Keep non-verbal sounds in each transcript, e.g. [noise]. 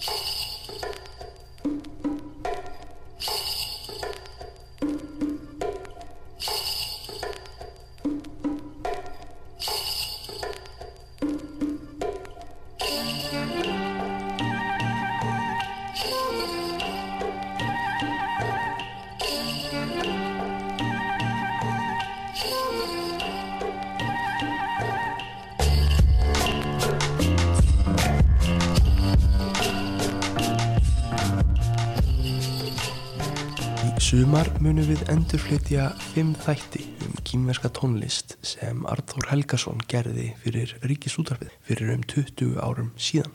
you [sighs] [sighs] sumar munum við endurflytja fimm þætti um kýmverska tónlist sem Arþór Helgason gerði fyrir Ríkisútarfið fyrir um 20 árum síðan.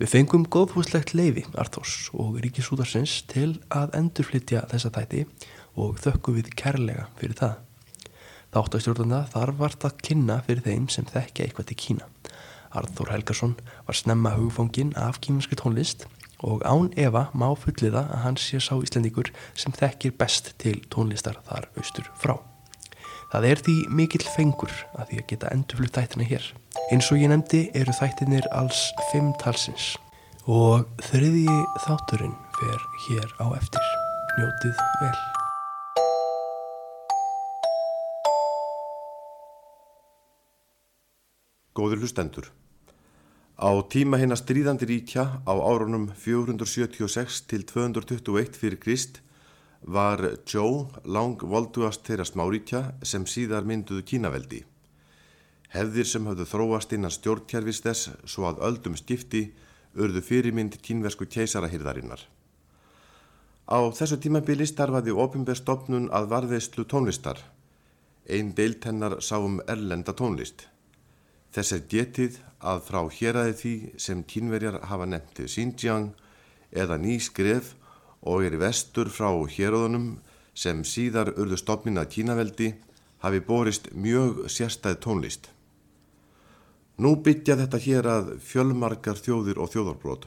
Við fengum góðfúslegt leifi Arþórs og Ríkisútarsins til að endurflytja þessa þætti og þökkum við kærlega fyrir það. Þáttastjórnanda þar vart að kynna fyrir þeim sem þekkja eitthvað til Kína. Arþór Helgason var snemma hugfóngin af kýmverski tónlist og án Eva má fulliða að hann sé sá Íslandíkur sem þekkir best til tónlistar þar austur frá. Það er því mikill fengur að því að geta endurflutt þættina hér. Eins og ég nefndi eru þættinir alls fimm talsins og þriðji þátturinn fer hér á eftir. Njótið vel. Góður hlustendur. Á tíma hérna stríðandi ríkja á árunum 476 til 221 fyrir Krist var Joe lang volduast þeirra smáríkja sem síðar mynduðu kínaveldi. Hefðir sem hafðu þróast innan stjórnkjærfis þess svo að öldum skipti urðu fyrirmynd kínversku keisarahyrðarinnar. Á þessu tímabili starfaði ofinberstofnun að varðveistlu tónlistar. Einn deilt hennar sáum erlenda tónlist. Þess er getið að frá héræði því sem kínverjar hafa nefntið Xinjiang eða ný skref og er vestur frá héræðunum sem síðar urðu stopnin að kínaveldi hafi borist mjög sérstæð tónlist. Nú byggja þetta hér að fjölmarkar þjóðir og þjóðarbrót.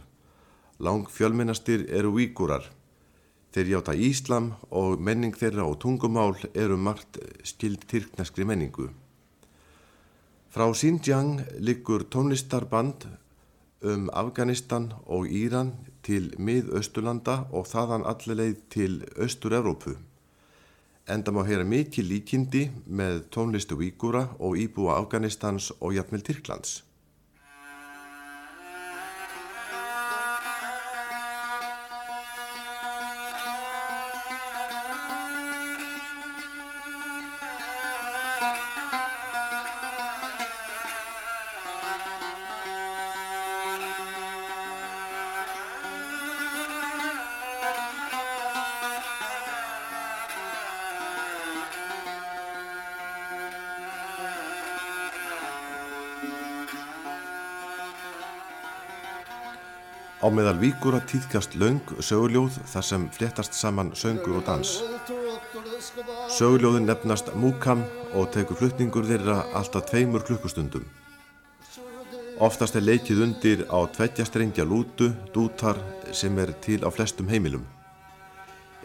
Lang fjölmennastir eru víkurar. Þeir hjáta Íslam og menning þeirra og tungumál eru margt skild tyrkneskri menningu. Frá Xinjiang liggur tónlistarband um Afganistan og Íran til mið-Östurlanda og þaðan allileið til Östur-Európu. Enda má heyra mikið líkindi með tónlistu Víkúra og íbúa Afganistans og jafnvel Tyrklands. Á meðal víkur að týðkast laung söguljóð þar sem fléttast saman söngur og dans. Söguljóðin nefnast múkam og tekur flutningur þeirra alltaf tveimur klukkustundum. Oftast er leikið undir á tveggjastrengja lútu, dútar sem er til á flestum heimilum.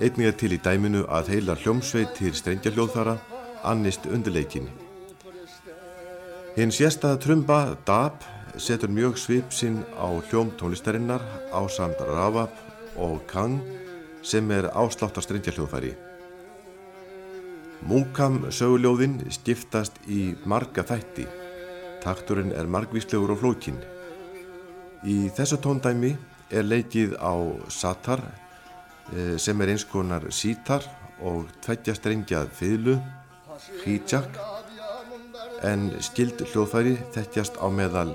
Einnig er til í dæminu að heila hljómsveit til strengjaljóðfara annist undirleikinni. Hinn sérstaða trumba, dab, setur mjög svip sinn á hljóm tónlistarinnar á samt Ravab og Kang sem er ásláttar strengjaljóðfæri. Múkam söguljóðin skiptast í marga þætti. Takturinn er margvíslegur og flókin. Í þessu tóndæmi er leikið á satar eh, sem er eins konar sítar og tveggja strengjað fiðlu, hijak, en skild hljóðfæri þekkjast á meðal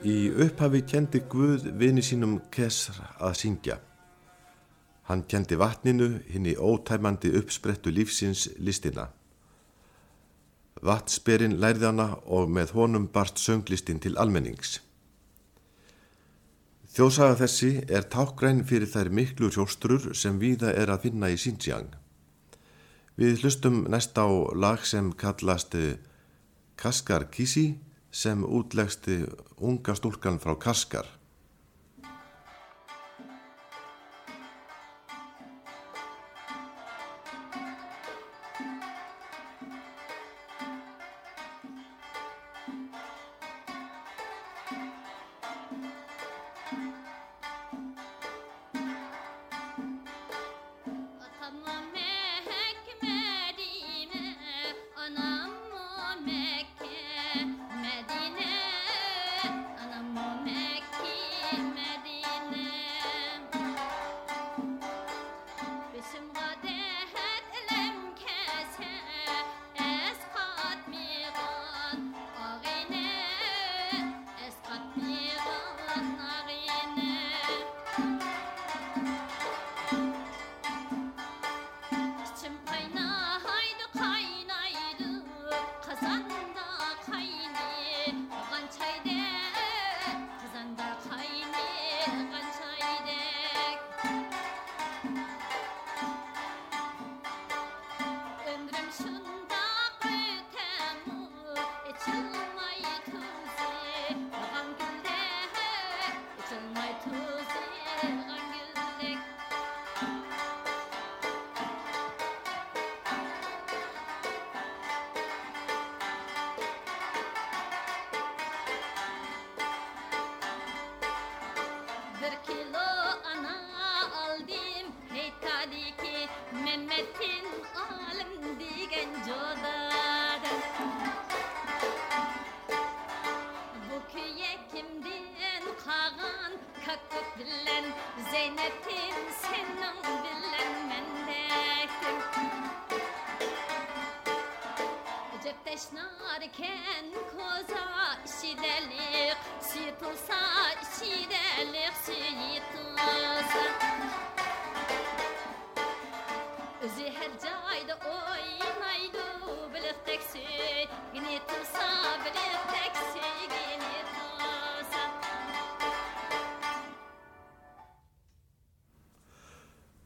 Í upphafi kendi Guð vini sínum Kesr að syngja. Hann kendi vatninu hinn í ótæmandi uppsprettu lífsins listina. Vatnsberinn lærði hana og með honum barst sönglistin til almennings. Þjóðsaga þessi er tákgræn fyrir þær miklu sjóstrur sem víða er að finna í Xinjiang. Við hlustum næst á lag sem kallast Kaskar Kisi sem útlegsti unga stúlkan frá Kaskar.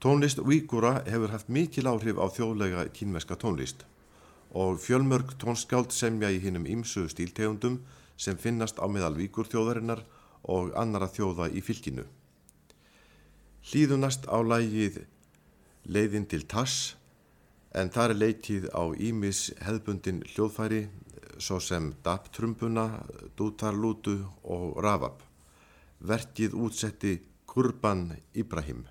Tónlist Víkura hefur haft mikil áhrif á þjóðlega kínverska tónlist og fjölmörg tónskáld semja í hinnum ymsu stíltegundum sem finnast á meðal víkur þjóðarinnar og annara þjóða í fylginu. Hlýðunast á lægið leiðin til tass en þar er leikið á Ímis hefðbundin hljóðfæri svo sem daptrumbuna, dútarlútu og rafab. Verkið útsetti Kurban Ibrahim.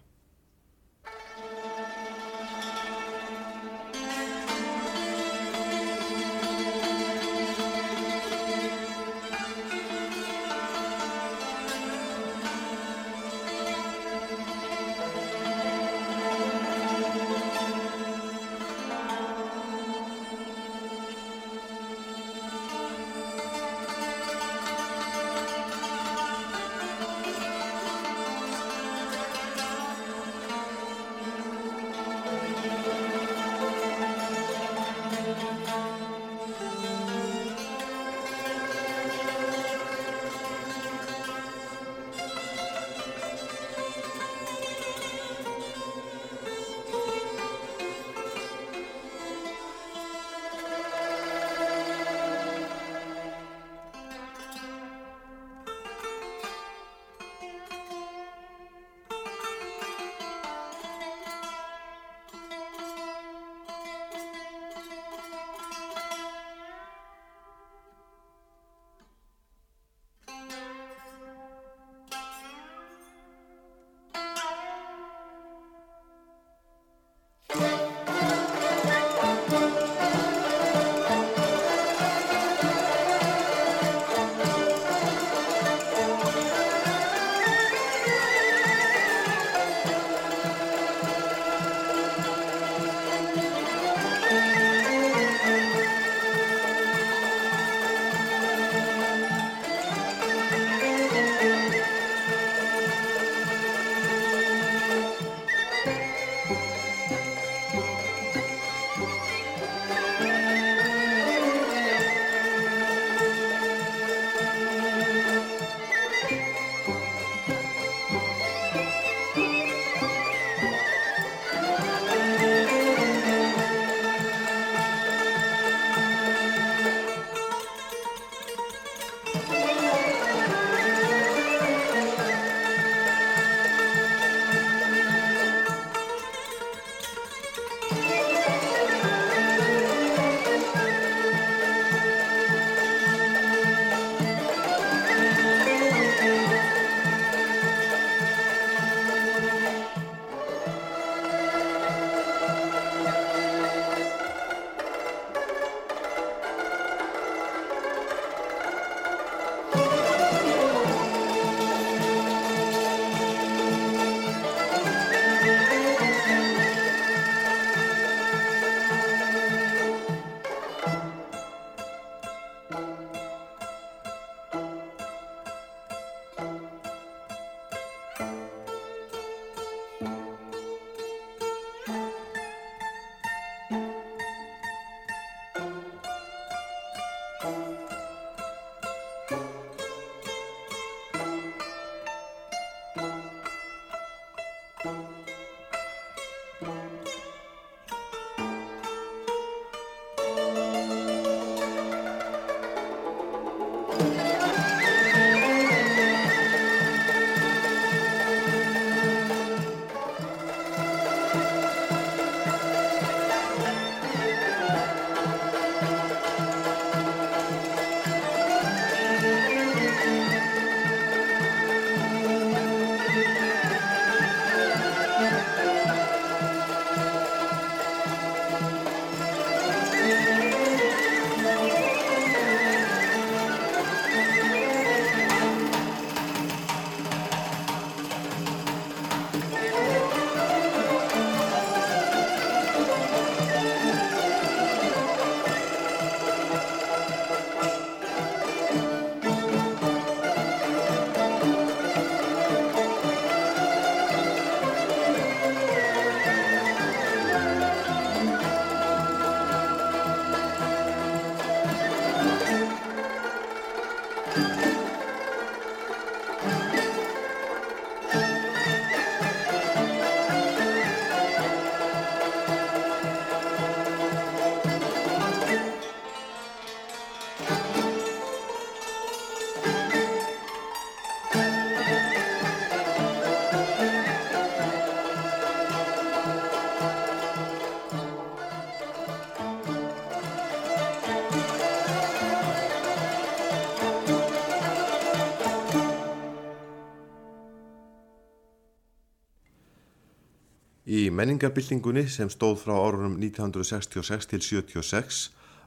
Í menningarbyltingunni sem stóð frá árunum 1966 til 76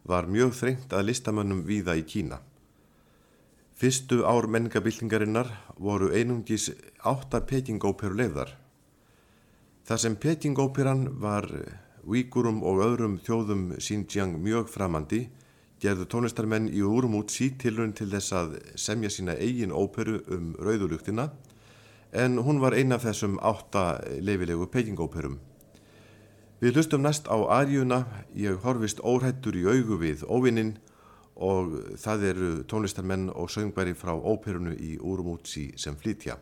var mjög þrengt að listamönnum víða í Kína. Fyrstu ár menningarbyltingarinnar voru einungis átta pekingóperu leiðar. Það sem pekingóperan var víkurum og öðrum þjóðum Xinjiang mjög framandi gerðu tónlistarmenn í úrumút sítilrun til þess að semja sína eigin óperu um rauðulugtina en hún var eina af þessum átta leifilegu pekingóperum. Við hlustum næst á Arjuna, ég horfist óhættur í augu við óvinnin og það eru tónlistarmenn og söngbæri frá óperunu í Úrumútsi sem flytja.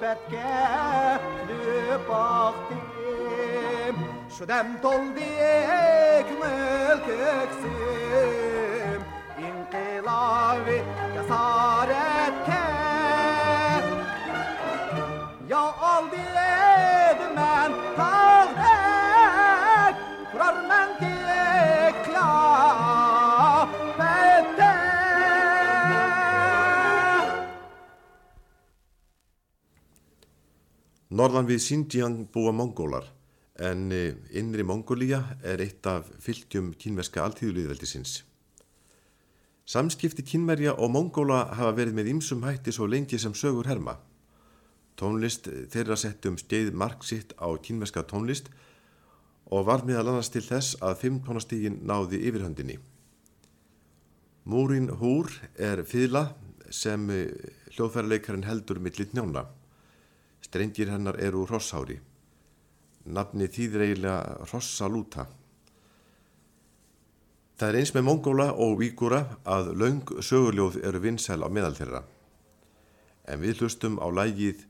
petke lüpahtim Şudem tol diyek mülküksüm İnkilavi cesaretke Ya al diyek Norðan við Xinjiang búa mongólar en eh, innri Mongólía er eitt af fylgjum kínverska alltíðuliðveldisins. Samskipti kínverja og mongóla hafa verið með ýmsum hætti svo lengi sem sögur herma. Tónlist þeirra settum skeið mark sitt á kínverska tónlist og var meðal annars til þess að fimm tónastígin náði yfirhöndinni. Múrin Húr er fýðla sem eh, hljóðfærleikarinn heldur millir njóna. Strengir hennar eru Rosshári. Nafni þýðir eiginlega Rossalúta. Það er eins með mongóla og vígúra að laung söguljóð eru vinsæl á meðal þeirra. En við hlustum á lægið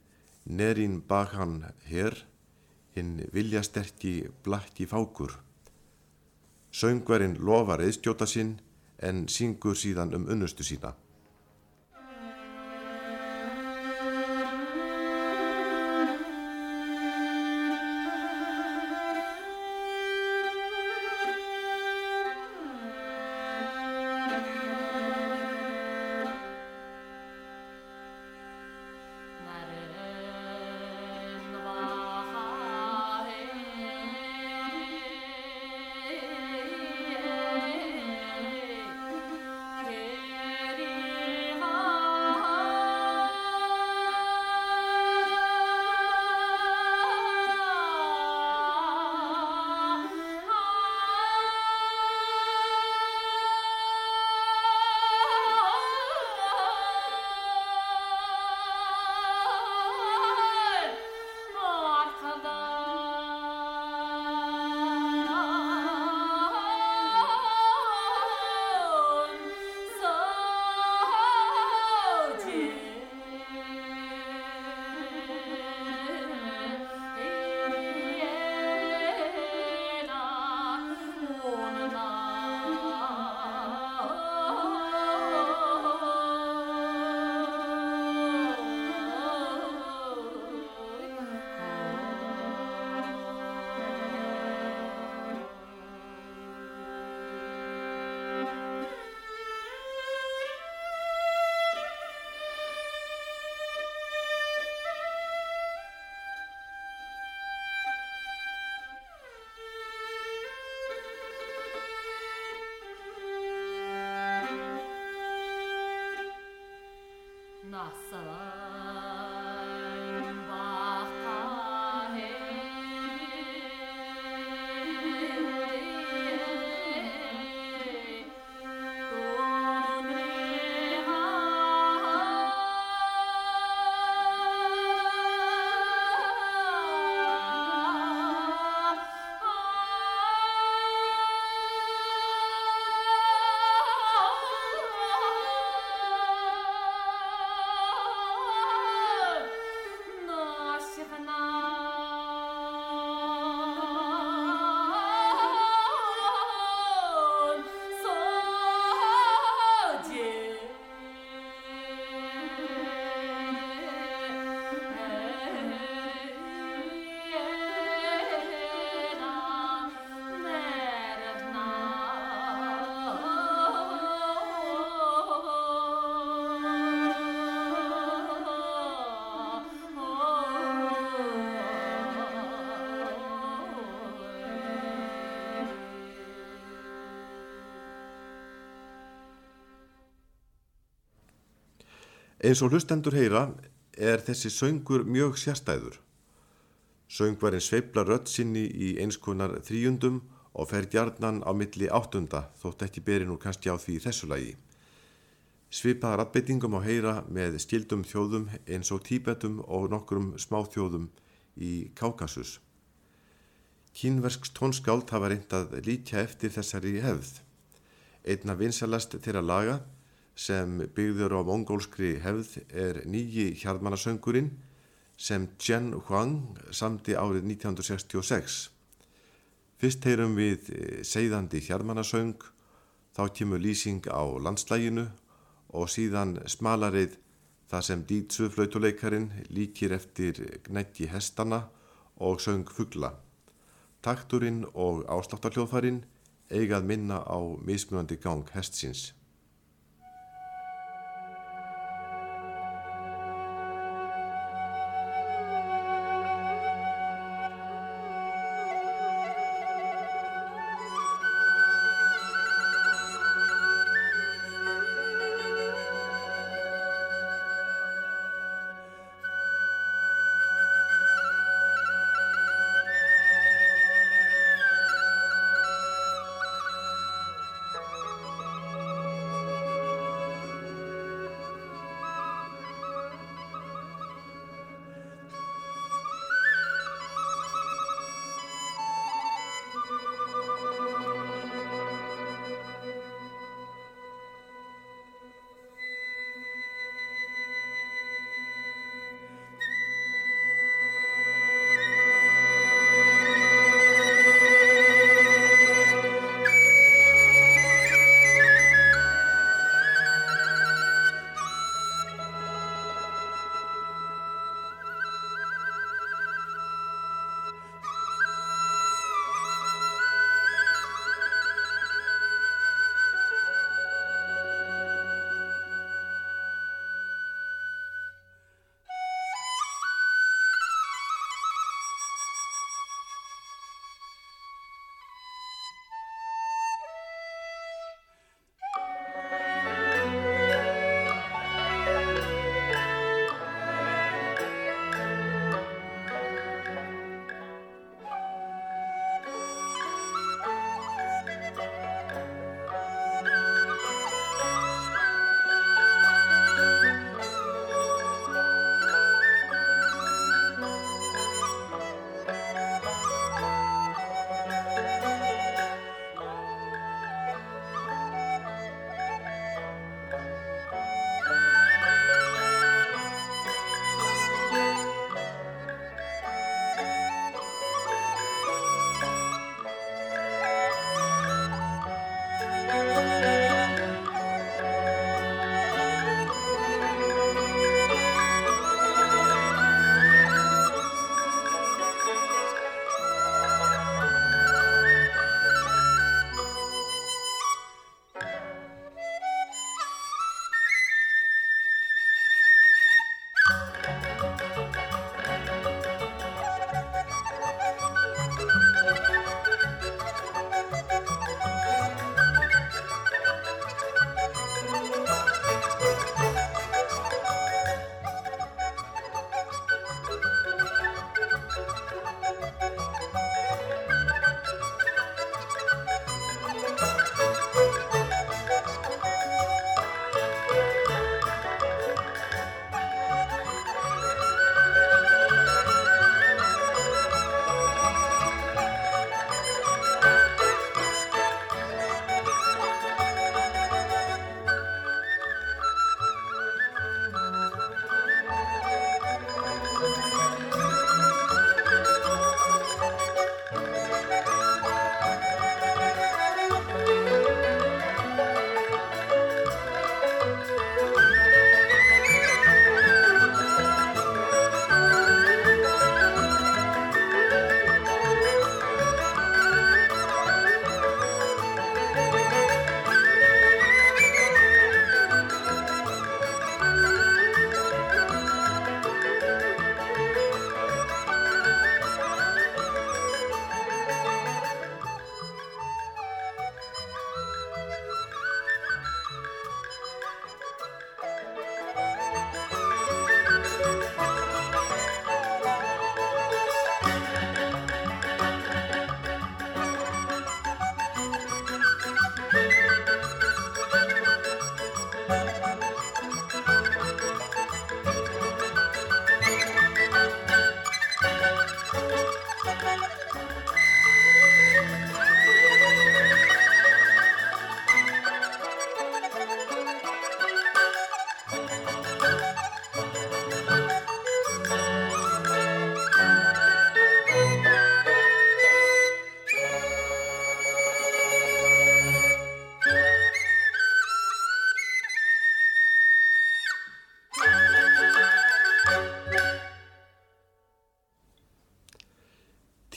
Nerin Bakan Her, hinn viljasterki Blakki Fákur. Söngverinn lofar eðstjóta sinn en syngur síðan um unnustu sína. Oh, my God. Eins og hlustendur heyra er þessi söngur mjög sérstæður. Söngvarinn sveifla rött sinni í einskonar þrýjundum og fer gjarnan á milli áttunda þótt ekki beri nú kannski á því þessu lagi. Svipaða ratbeitingum á heyra með skildum þjóðum eins og tíbetum og nokkrum smáþjóðum í Kákasus. Kínversk tónskáld hafa reyndað líka eftir þessari hefð. Einna vinsalast þeirra laga sem byggður á mongólskri hefð er nýji hjartmannasöngurinn sem Chen Huang samti árið 1966. Fyrst heyrum við segðandi hjartmannasöng, þá kemur lýsing á landslæginu og síðan smalarið Það sem dýtsuflautuleikarin líkir eftir gnætti hestana og söng fuggla. Takturinn og ásláttarhljóðfærin eigað minna á mismunandi gang hestsins.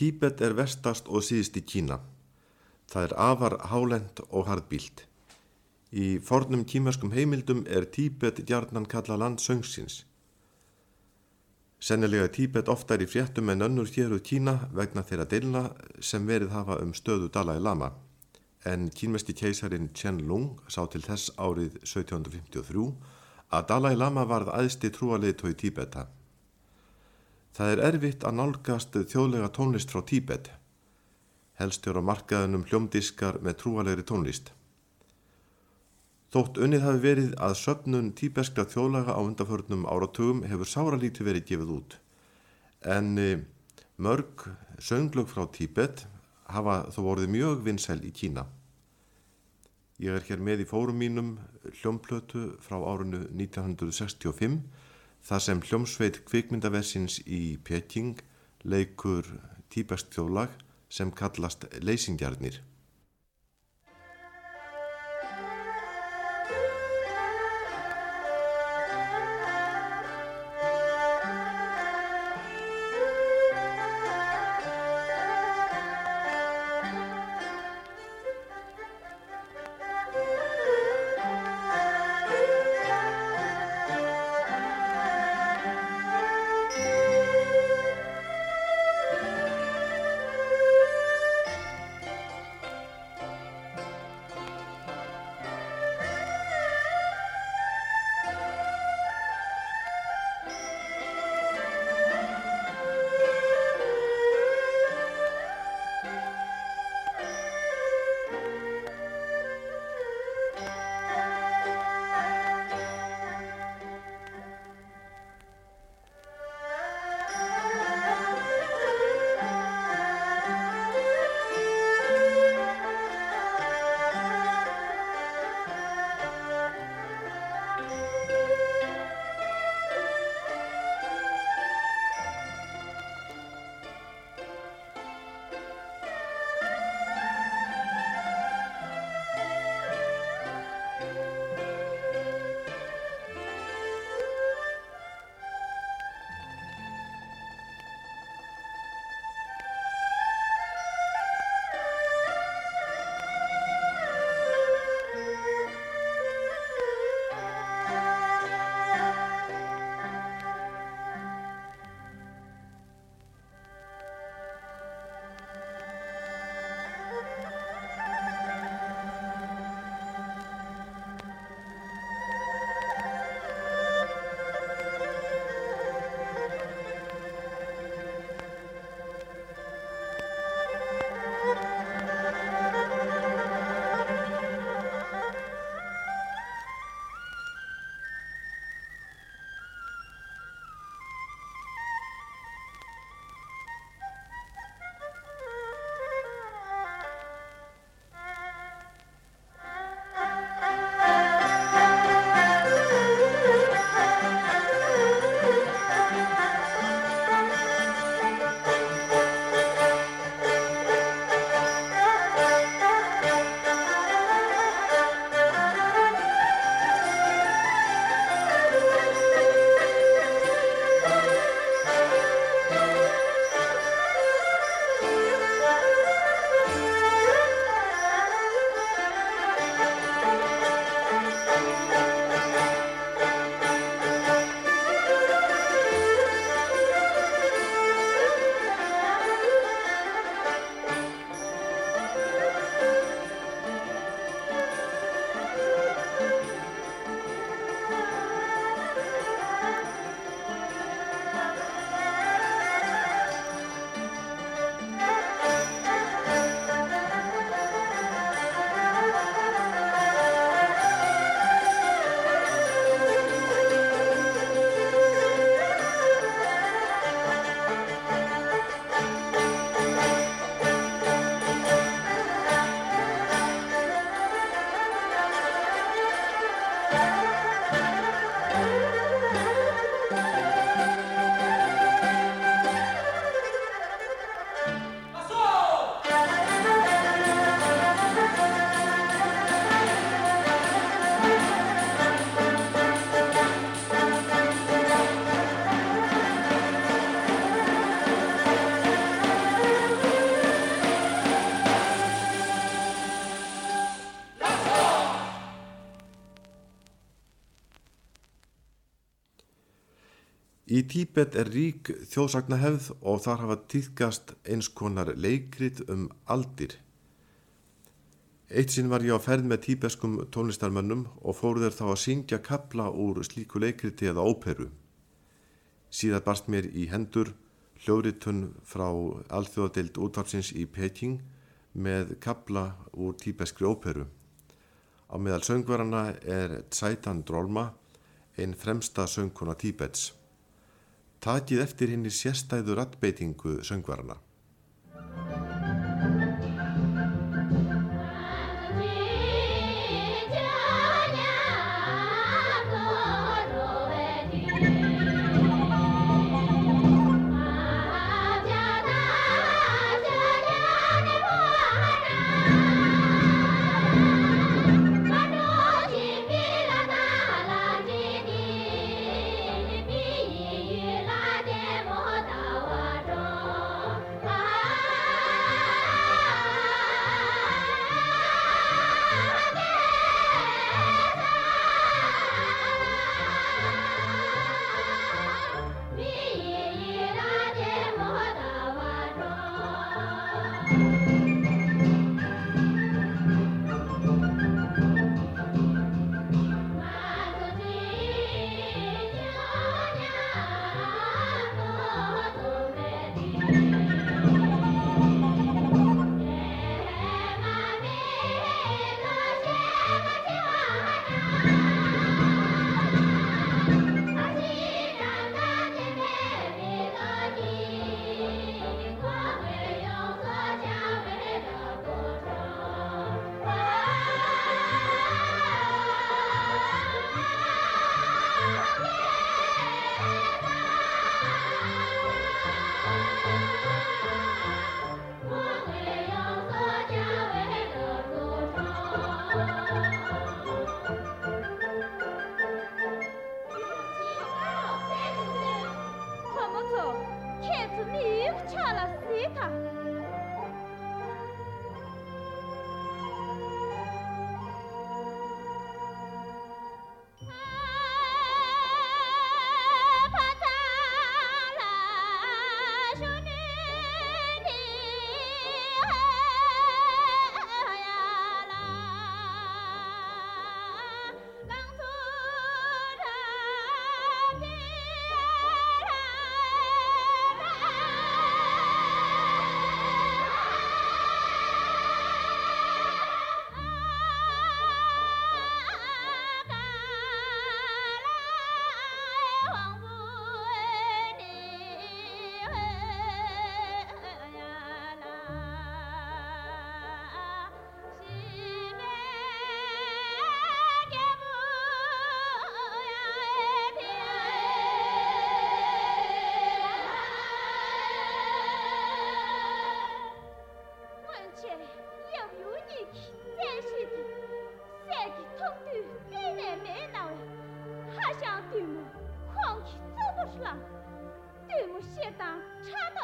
Tíbet er vestast og síðst í Kína. Það er afar hálend og hardbílt. Í fornum kímerskum heimildum er Tíbet djarnan kalla land söngsins. Sennilega er Tíbet oftar í fréttum en önnur héruð Kína vegna þeirra deilna sem verið hafa um stöðu Dalai Lama. En kínmesti keisarin Chen Lung sá til þess árið 1753 að Dalai Lama varð aðsti trúaliðtói Tíbeta. Það er erfitt að nálgast þjóðlega tónlist frá Tíbet. Helstjör á markaðunum hljómdiskar með trúalegri tónlist. Þótt unnið hafi verið að söpnun tíbeskra þjóðlaga á undaförnum áratugum hefur sáralíti verið gefið út. En eh, mörg sönglög frá Tíbet hafa þó vorið mjög vinsæl í Kína. Ég er hér með í fórum mínum hljómplötu frá árunnu 1965 þar sem hljómsveit kvikmyndaversins í Peking leikur tíbesk þjóðlag sem kallast leysingjarnir. Í Tíbet er rík þjóðsagnahefð og þar hafa týðkast eins konar leikrit um aldir. Eitt sinn var ég á ferð með tíbeskum tónlistarmönnum og fóru þeir þá að syngja kapla úr slíku leikriti eða óperu. Síðan barst mér í hendur hljóritun frá alþjóðadeild útvarpsins í Peking með kapla úr tíbeskri óperu. Á meðal söngverana er Tsaitan Drolma, einn fremsta söngkona Tíbets takið eftir henni sérstæðu rattbeitingu söngvarana.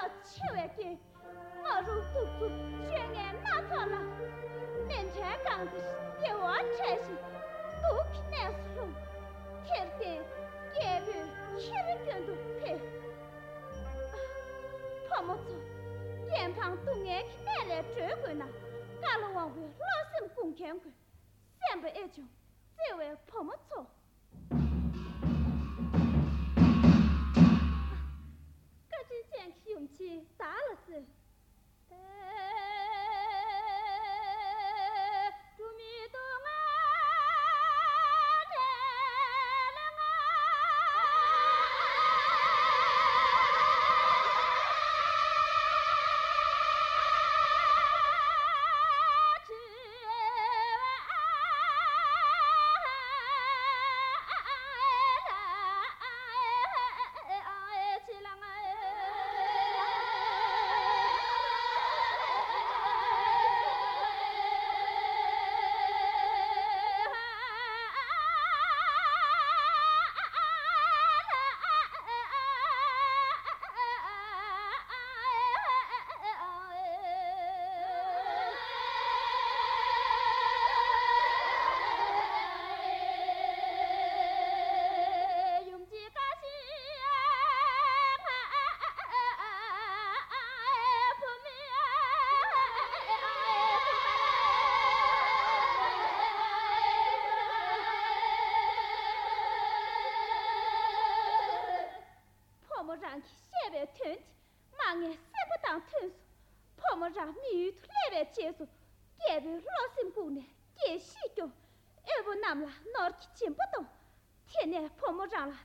다 치외게 마루 뚝뚝 쳔에 나타라 낸체 강지 예와 체시 독네스로 케르테 예르 치르견도 페 파모츠 옌팡 동에 내레 쯧고나 갈로와고 로심 공켄고 셈베 에죠 제외 파모츠 鼓起勇气砸了它 jesu gebi losim kugne ge shi kyung ebu namla norki chenpo tong tene pomo rangla